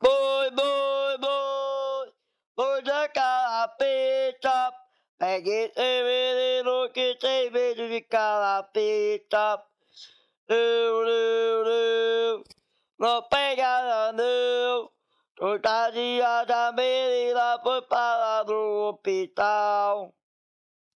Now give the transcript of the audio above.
boi, boi, boi, vou jogar a calapeta. Pegue esse menino que tem medo de calapeta. Não, não, não, não pega não. Coitadinha da menina foi para o hospital.